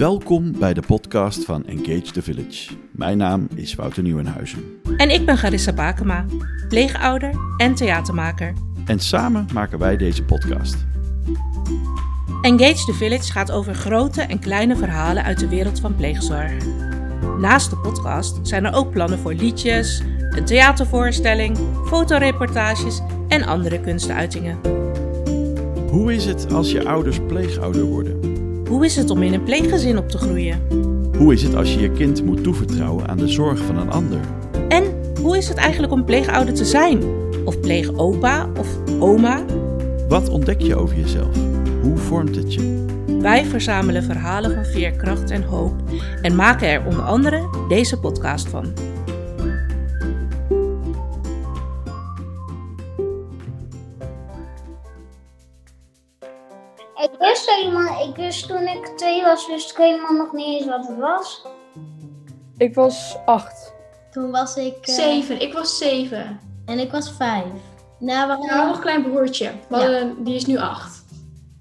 Welkom bij de podcast van Engage the Village. Mijn naam is Wouter Nieuwenhuizen. En ik ben Garissa Bakema, pleegouder en theatermaker. En samen maken wij deze podcast. Engage the Village gaat over grote en kleine verhalen uit de wereld van pleegzorg. Naast de podcast zijn er ook plannen voor liedjes, een theatervoorstelling, fotoreportages en andere kunstuitingen. Hoe is het als je ouders pleegouder worden? Hoe is het om in een pleeggezin op te groeien? Hoe is het als je je kind moet toevertrouwen aan de zorg van een ander? En hoe is het eigenlijk om pleegouder te zijn? Of pleegopa of oma? Wat ontdek je over jezelf? Hoe vormt het je? Wij verzamelen verhalen van veerkracht en hoop en maken er onder andere deze podcast van. Wist toen ik twee was, wist ik helemaal nog niet eens wat het was. Ik was acht. Toen was ik. eh, Zeven, ik was zeven. En ik was vijf. Nou, we Nou, nog een klein broertje. We hadden- Die is nu acht.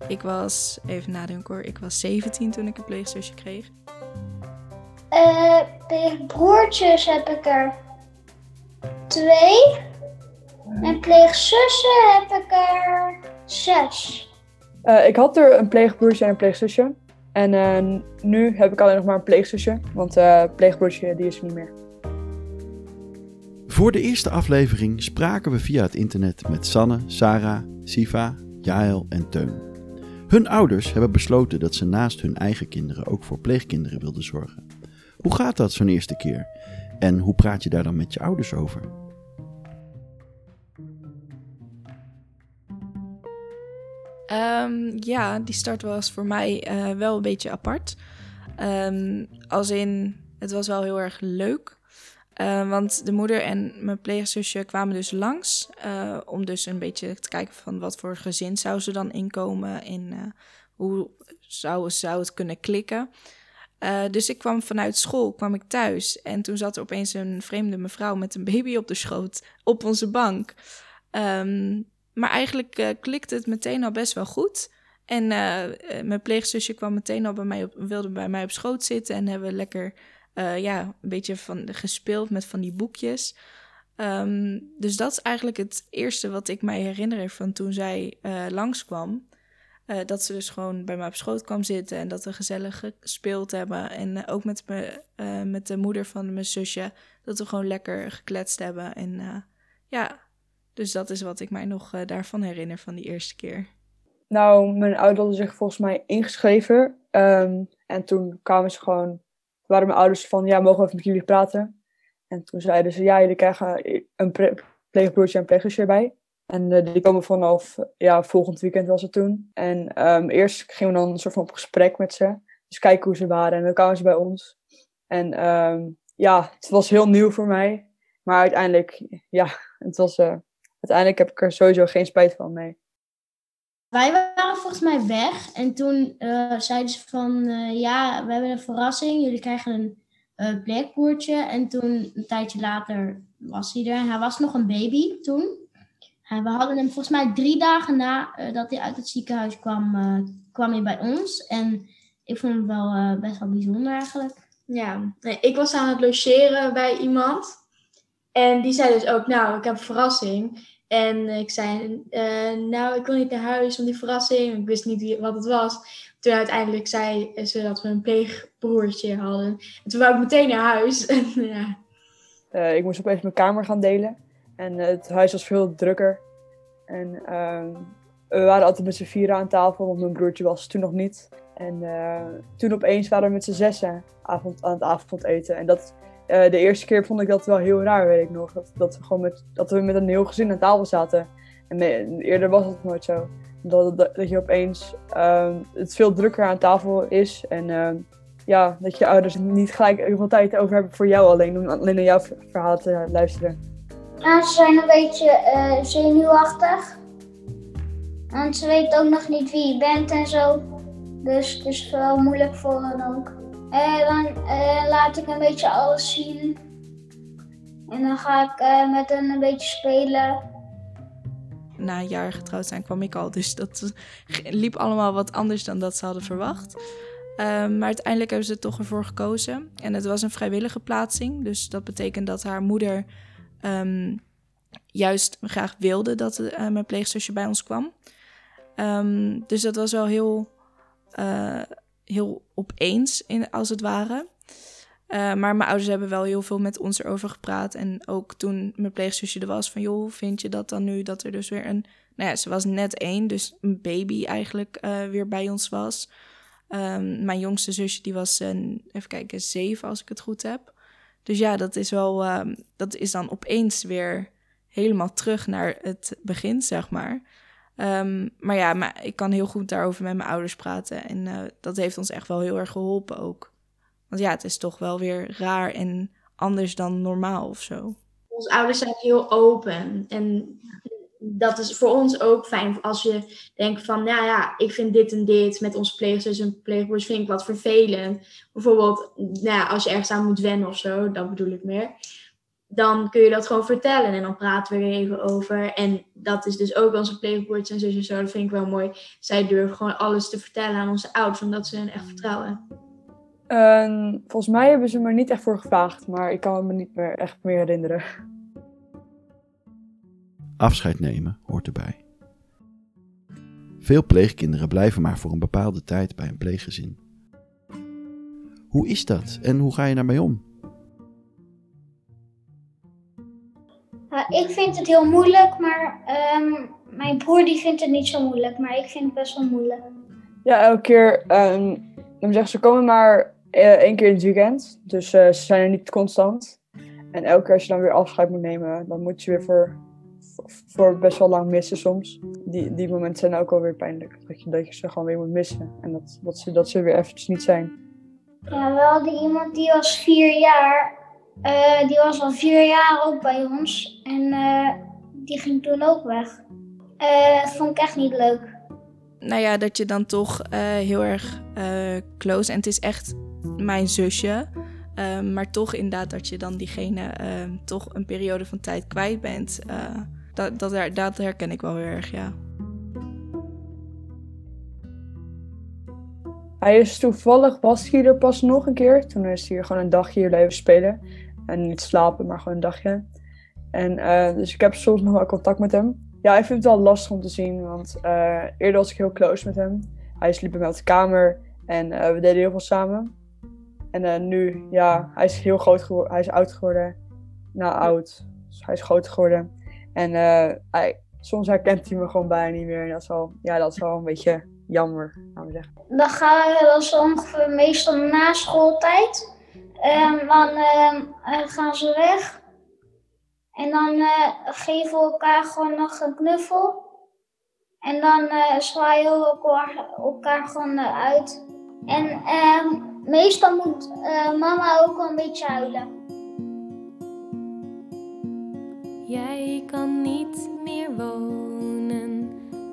Ik was, even nadenken hoor, ik was 17 toen ik een pleegzusje kreeg. Eh, pleegbroertjes heb ik er twee. En pleegzussen heb ik er zes. Eh, ik had er een pleegbroertje en een pleegzusje. En eh, nu heb ik alleen nog maar een pleegzusje. Want eh pleegbroertje die is er niet meer. Voor de eerste aflevering spraken we via het internet met Sanne, Sarah, Siva, Jael en Teun. Hun ouders hebben besloten dat ze naast hun eigen kinderen ook voor pleegkinderen wilden zorgen. Hoe gaat dat zo'n eerste keer? En hoe praat je daar dan met je ouders over? Ehm, ja, die start was voor mij eh, wel een beetje apart. Ehm, als in, het was wel heel erg leuk. Eh, want de moeder en mijn pleegzusje kwamen dus langs. eh, om dus een beetje te kijken van wat voor gezin zou ze dan inkomen. En eh, hoe zou, zou het kunnen klikken. Dus ik kwam vanuit school, kwam ik thuis. En toen zat er opeens een vreemde mevrouw met een baby op de schoot op onze bank. Ehm, maar eigenlijk eh, klikte het meteen al best wel goed. En eh, eh, mijn pleegzusje kwam meteen al bij mij op, wilde bij mij op schoot zitten. En hebben lekker ja, een beetje van, gespeeld met van die boekjes. Ehm, dus dat is eigenlijk het eerste wat ik mij herinner van toen zij langskwam. Dat ze dus gewoon bij mij op schoot kwam zitten en dat we gezellig gespeeld hebben. En ook met, me, met de moeder van mijn zusje, dat we gewoon lekker gekletst hebben. En ja, dus dat is wat ik mij nog eh, daarvan herinner van die eerste keer. Nou, mijn ouders hadden zich volgens mij ingeschreven. Ehm, en toen kwamen ze gewoon, waren mijn ouders van, ja, mogen we even met jullie praten? En toen zeiden ze, ja, jullie krijgen een pleegbroertje en pleegzusje erbij. En eh, die komen vanaf, ja, volgend weekend was het toen. En ehm, eerst gingen we dan een soort van op gesprek met ze. Dus kijken hoe ze waren. En dan kwamen ze bij ons. En ehm, ja, het was heel nieuw voor mij. Maar uiteindelijk, ja, het was, eh, uiteindelijk heb ik er sowieso geen spijt van, nee. Wij waren volgens mij weg. En toen eh, zeiden ze van, eh, ja, we hebben een verrassing. Jullie krijgen een eh pleegbroertje. En toen, een tijdje later, was hij er. Hij was nog een baby toen. En we hadden hem volgens mij drie dagen na eh, dat hij uit het ziekenhuis kwam, eh, kwam hij bij ons. En ik vond het wel eh, best wel bijzonder eigenlijk. Ja, nee, ik was aan het logeren bij iemand. En die zei dus ook, nou, ik heb een verrassing. En ik zei, eh, nou, ik wil niet naar huis om die verrassing. Ik wist niet wat het was. Toen uiteindelijk zei ze dat we een pleegbroertje hadden. En toen wou ik meteen naar huis. Ja. Eh, ik moest opeens mijn kamer gaan delen. En eh, het huis was veel drukker. En ehm, we waren altijd met z'n vieren aan tafel, want mijn broertje was toen nog niet. En toen opeens waren we met z'n zessen avond, aan het avondeten. En dat, de eerste keer vond ik dat wel heel raar, weet ik nog. Dat, dat, we, gewoon met, dat we met een heel gezin aan tafel zaten. En eerder was het nooit zo. Dat, dat, dat je opeens ehm, het veel drukker aan tafel is. En ehm, ja, dat je ouders niet gelijk heel veel tijd over hebben voor jou alleen, om alleen naar jouw verhaal te luisteren. Nou, ze zijn een beetje eh, zenuwachtig. En ze weten ook nog niet wie je bent en zo. Dus het is wel moeilijk voor hen ook. En dan eh, laat ik een beetje alles zien. En dan ga ik eh, met hen een beetje spelen. na een jaar getrouwd zijn kwam ik al. Dus dat liep allemaal wat anders dan dat ze hadden verwacht. Ehm, maar uiteindelijk hebben ze toch ervoor gekozen. En het was een vrijwillige plaatsing. Dus dat betekent dat haar moeder ehm, juist graag wilde dat uh, mijn pleegzusje bij ons kwam. Ehm, dus dat was wel heel, uh, heel opeens, in, als het ware. Uh, maar mijn ouders hebben wel heel veel met ons erover gepraat. En ook toen mijn pleegzusje er was, van joh, vind je dat dan nu? Dat er dus weer een, nou ja, ze was net één, dus een baby eigenlijk weer bij ons was. Um, mijn jongste zusje, die was, een, even kijken, zeven als ik het goed heb. Dus ja, dat is wel, um, dat is dan opeens weer helemaal terug naar het begin, zeg maar. Um, maar ja, maar ik kan heel goed daarover met mijn ouders praten. En uh, dat heeft ons echt wel heel erg geholpen ook. Want ja, het is toch wel weer raar en anders dan normaal of zo. Onze ouders zijn heel open. En dat is voor ons ook fijn als je denkt van, nou ja, ik vind dit en dit met onze pleegzus en pleegbroers vind ik wat vervelend. Bijvoorbeeld, nou ja, als je ergens aan moet wennen of zo, dat bedoel ik meer. Dan kun je dat gewoon vertellen en dan praten we er even over. En dat is dus ook onze pleegbroers en zusjes zo, dat vind ik wel mooi. Zij durven gewoon alles te vertellen aan onze ouders, omdat ze hen echt vertrouwen. Uh, volgens mij hebben ze me niet echt voor gevraagd, maar ik kan me niet meer echt meer herinneren. Afscheid nemen hoort erbij. Veel pleegkinderen blijven maar voor een bepaalde tijd bij een pleeggezin. Hoe is dat en hoe ga je daarmee om? Ik vind het heel moeilijk, maar um, mijn broer die vindt het niet zo moeilijk, maar ik vind het best wel moeilijk. Ja, elke keer, um, dan zeggen ze komen maar uh, één keer in het weekend, dus uh, ze zijn er niet constant. En elke keer als je dan weer afscheid moet nemen, dan moet je weer voor voor best wel lang missen soms. Die, die momenten zijn ook wel weer pijnlijk. Dat je, dat je ze gewoon weer moet missen. En dat, dat, ze, dat ze weer eventjes niet zijn. Ja, we hadden iemand die was vier jaar. Uh, die was al vier jaar ook bij ons. En uh, die ging toen ook weg. Uh, dat vond ik echt niet leuk. Nou ja, dat je dan toch heel erg close... En het is echt mijn zusje... Uh, maar toch inderdaad dat je dan diegene uh, toch een periode van tijd kwijt bent. Uh, dat, dat, dat herken ik wel heel erg, ja. Hij is toevallig, was hier er pas nog een keer. Toen is hij hier gewoon een dagje hier leven spelen. En niet slapen, maar gewoon een dagje. En uh, dus ik heb soms nog wel contact met hem. Ja, ik vind het wel lastig om te zien, want uh, eerder was ik heel close met hem. Hij sliep bij mij op de kamer en uh, we deden heel veel samen. En nu, ja, hij is heel groot geworden. Hij is oud geworden. Nou, oud. Dus hij is groot geworden. En soms herkent hij me gewoon bijna niet meer. En dat is wel, ja, dat is wel een beetje jammer, laten we zeggen. Dan gaan we, is ongeveer meestal na schooltijd. En dan uh, gaan ze weg. En dan uh, geven we elkaar gewoon nog een knuffel. En dan zwaaien we elkaar, gewoon uit. En ehm, meestal moet mama ook een beetje huilen. Jij kan niet meer wonen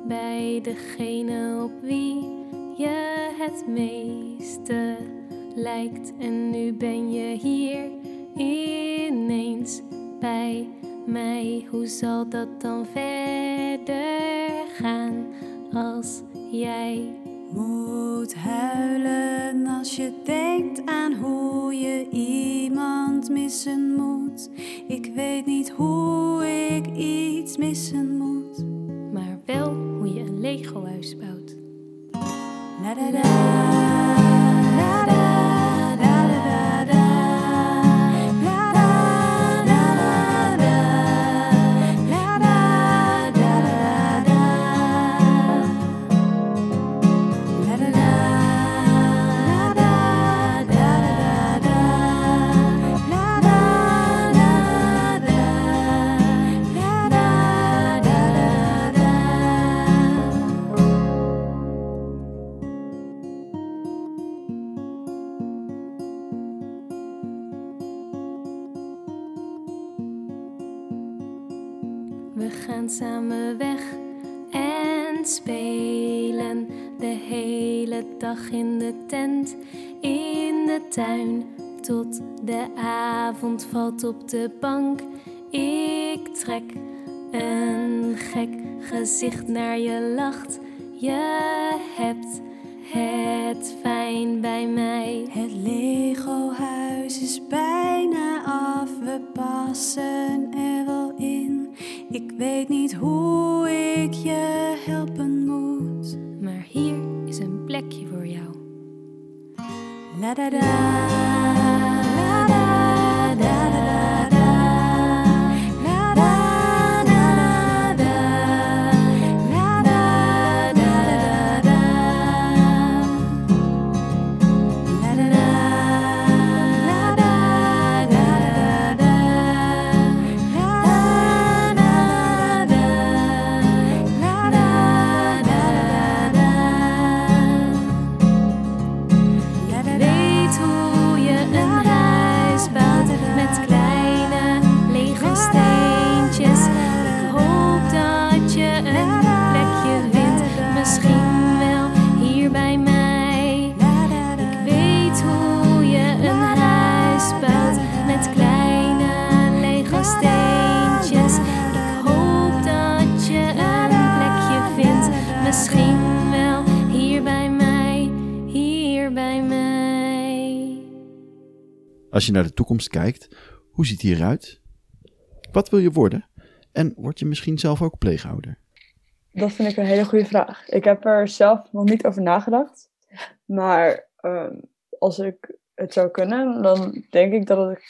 bij degene op wie je het meeste lijkt. En nu ben je hier ineens bij mij. Hoe zal dat dan verder gaan als jij moet huilen als je denkt aan hoe je iemand missen moet. Ik weet niet hoe ik iets missen moet, maar wel hoe je een Lego-huis bouwt. La. Hele dag in de tent, in de tuin, tot de avond valt op de bank. Ik trek een gek gezicht naar je lacht. Je hebt het fijn bij mij. Het Lego-huis is bijna af, we passen er wel in. Ik weet niet hoe ik je helpen moet. Plekje voor jou. La da da, Als je naar de toekomst kijkt, hoe ziet die eruit? Wat wil je worden? En word je misschien zelf ook pleegouder? Dat vind ik een hele goede vraag. Ik heb er zelf nog niet over nagedacht. Maar ehm, als ik het zou kunnen, dan denk ik dat ik,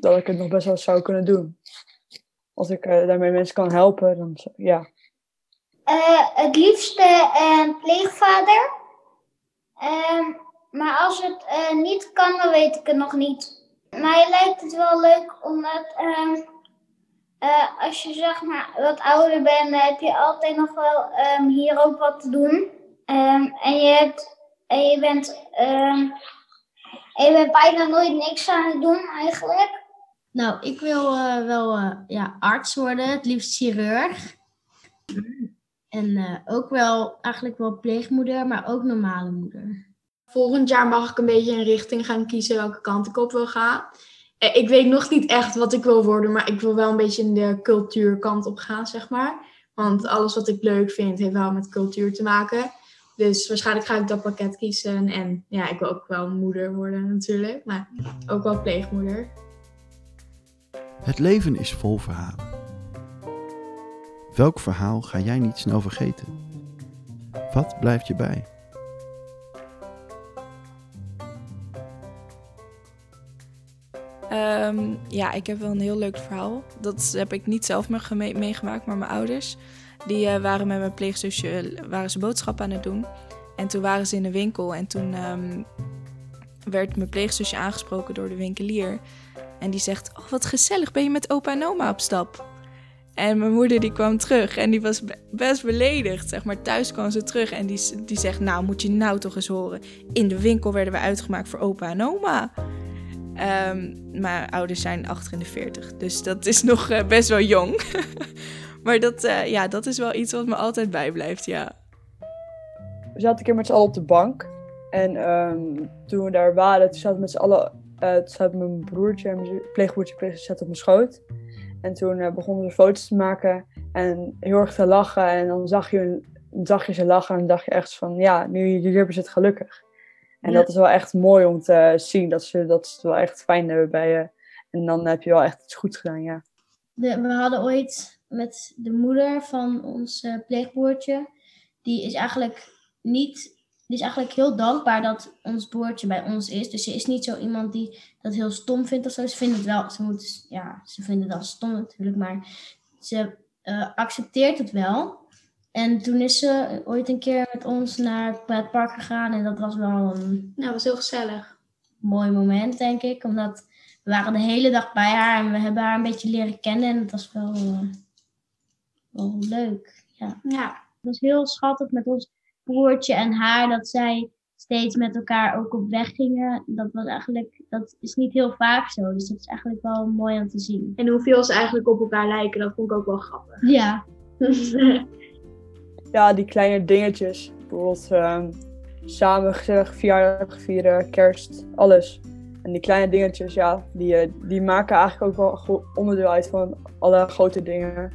dat ik het nog best wel zou kunnen doen. Als ik eh, daarmee mensen kan helpen, dan zo- ja. Eh, het liefste een pleegvader. Ehm, maar als het eh, niet kan, dan weet ik het nog niet. Mij lijkt het wel leuk omdat ehm, eh, als je zeg maar wat ouder bent, dan heb je altijd nog wel ehm, hier ook wat te doen. Ehm, en, je hebt, en je bent en je bent bijna nooit niks aan het doen eigenlijk. Nou, ik wil eh, wel eh, ja, arts worden, het liefst chirurg. En eh, ook wel eigenlijk wel pleegmoeder, maar ook normale moeder. Volgend jaar mag ik een beetje een richting gaan kiezen welke kant ik op wil gaan. Eh, Ik weet nog niet echt wat ik wil worden, maar ik wil wel een beetje in de cultuurkant op gaan, zeg maar. Want alles wat ik leuk vind, heeft wel met cultuur te maken. Dus waarschijnlijk ga ik dat pakket kiezen. En ja, ik wil ook wel moeder worden natuurlijk, maar ook wel pleegmoeder. Het leven is vol verhalen. Welk verhaal ga jij niet snel vergeten? Wat blijft je bij? Ehm, ja, ik heb wel een heel leuk verhaal. Dat heb ik niet zelf meegemaakt, maar mijn ouders. Die eh, waren met mijn pleegzusje eh, waren ze boodschappen aan het doen. En toen waren ze in de winkel en toen ehm, werd mijn pleegzusje aangesproken door de winkelier. En die zegt, oh wat gezellig, ben je met opa en oma op stap? En mijn moeder die kwam terug en die was be- best beledigd. Zeg maar, thuis kwam ze terug en die, die zegt, nou moet je nou toch eens horen. In de winkel werden we uitgemaakt voor opa en oma. Ehm, mijn ouders zijn achter in de 40, dus dat is nog eh, best wel jong. maar dat, eh, ja, dat is wel iets wat me altijd bijblijft, ja. We zaten een keer met z'n allen op de bank. En ehm, toen we daar waren, toen zaten we met z'n allen... eh toen zat mijn broertje en mijn pleegbroertje zaten op mijn schoot. En toen begonnen ze foto's te maken en heel erg te lachen. En dan zag je, zag je ze lachen en dan dacht je echt van... Ja, nu hier hebben ze het gelukkig. En Ja. dat is wel echt mooi om te zien, dat ze, dat wel echt fijn hebben bij je. En dan heb je wel echt iets goeds gedaan, ja. De, we hadden ooit met de moeder van ons eh, pleegbroertje, die is eigenlijk niet, die is eigenlijk heel dankbaar dat ons broertje bij ons is. Dus ze is niet zo iemand die dat heel stom vindt of zo. Ze vindt het wel, ze moet, ja, ze het wel stom natuurlijk, maar ze eh, accepteert het wel. En toen is ze ooit een keer met ons naar het park gegaan en dat was wel een Nou, dat was heel gezellig. mooi moment, denk ik. Omdat we waren de hele dag bij haar en we hebben haar een beetje leren kennen. En het was wel, eh, wel leuk. Ja. Ja, Het was heel schattig met ons broertje en haar dat zij steeds met elkaar ook op weg gingen. Dat was eigenlijk, dat is niet heel vaak zo. Dus dat is eigenlijk wel mooi om te zien. en hoeveel ze eigenlijk op elkaar lijken, dat vond ik ook wel grappig. Ja, Ja, die kleine dingetjes. Bijvoorbeeld ehm, samen gezellig verjaardag vieren, kerst, alles. En die kleine dingetjes, ja, die, eh, die maken eigenlijk ook wel onderdeel uit van alle grote dingen.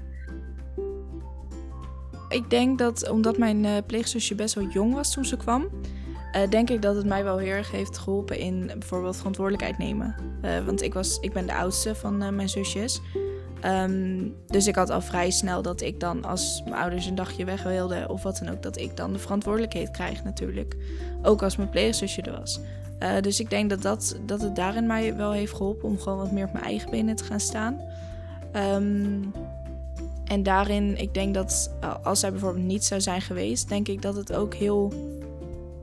ik denk dat omdat mijn uh, pleegzusje best wel jong was toen ze kwam, uh, denk ik dat het mij wel heel erg heeft geholpen in bijvoorbeeld verantwoordelijkheid nemen. Want ik, was, ik ben de oudste van mijn zusjes. Um, dus ik had al vrij snel dat ik dan, als mijn ouders een dagje weg wilden of wat dan ook, dat ik dan de verantwoordelijkheid krijg natuurlijk. Ook als mijn pleegzusje er was. Uh, dus ik denk dat, dat, dat het daarin mij wel heeft geholpen om gewoon wat meer op mijn eigen benen te gaan staan. Um, en daarin, ik denk dat als zij bijvoorbeeld niet zou zijn geweest, denk ik dat het ook heel.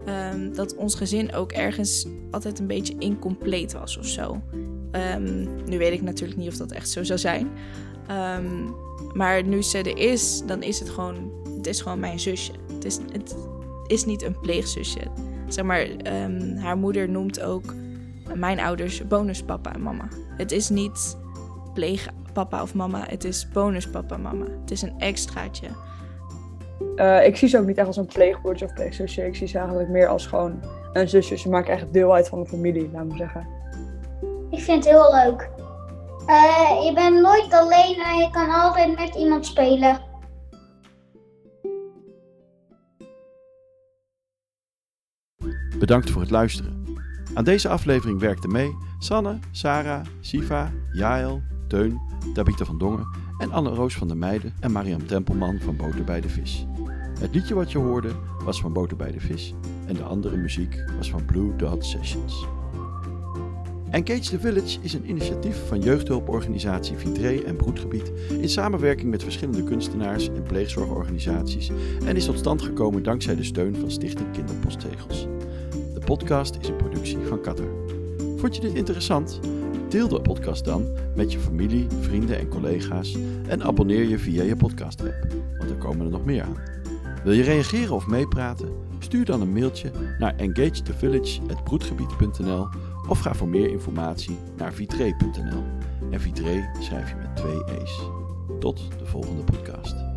Um, dat ons gezin ook ergens altijd een beetje incompleet was of zo. Um, nu weet ik natuurlijk niet of dat echt zo zou zijn. Um, maar nu ze er is, dan is het gewoon. Het is gewoon mijn zusje. Het is, het is niet een pleegzusje. Zeg maar, haar moeder noemt ook mijn ouders bonuspapa en mama. Het is niet pleegpapa of mama. Het is bonuspapa en mama. Het is een extraatje. Uh, ik zie ze ook niet echt als een pleegbroertje of pleegzusje. Ik zie ze eigenlijk meer als gewoon een zusje. Ze maken echt deel uit van de familie, laat me zeggen. Ik vind het heel leuk. Uh, je bent nooit alleen en je kan altijd met iemand spelen. Bedankt voor het luisteren. Aan deze aflevering werkten mee Sanne, Sarah, Siva, Jael, Teun, Tabitha van Dongen en Anne-Roos van der Meijden en Mariam Tempelman van Boter bij de Vis. Het liedje wat je hoorde was van Boter bij de Vis en de andere muziek was van Blue Dot Sessions. Engage the Village is een initiatief van jeugdhulporganisatie Vitré en Broedgebied in samenwerking met verschillende kunstenaars en pleegzorgorganisaties en is tot stand gekomen dankzij de steun van Stichting Kinderpostzegels. De podcast is een productie van Katter. Vond je dit interessant? Deel de podcast dan met je familie, vrienden en collega's en abonneer je via je podcast-app, want er komen er nog meer aan. Wil je reageren of meepraten? Stuur dan een mailtje naar engagethevillage.broedgebied.nl of ga voor meer informatie naar vitré.nl. En vitré schrijf je met twee e's. Tot de volgende podcast.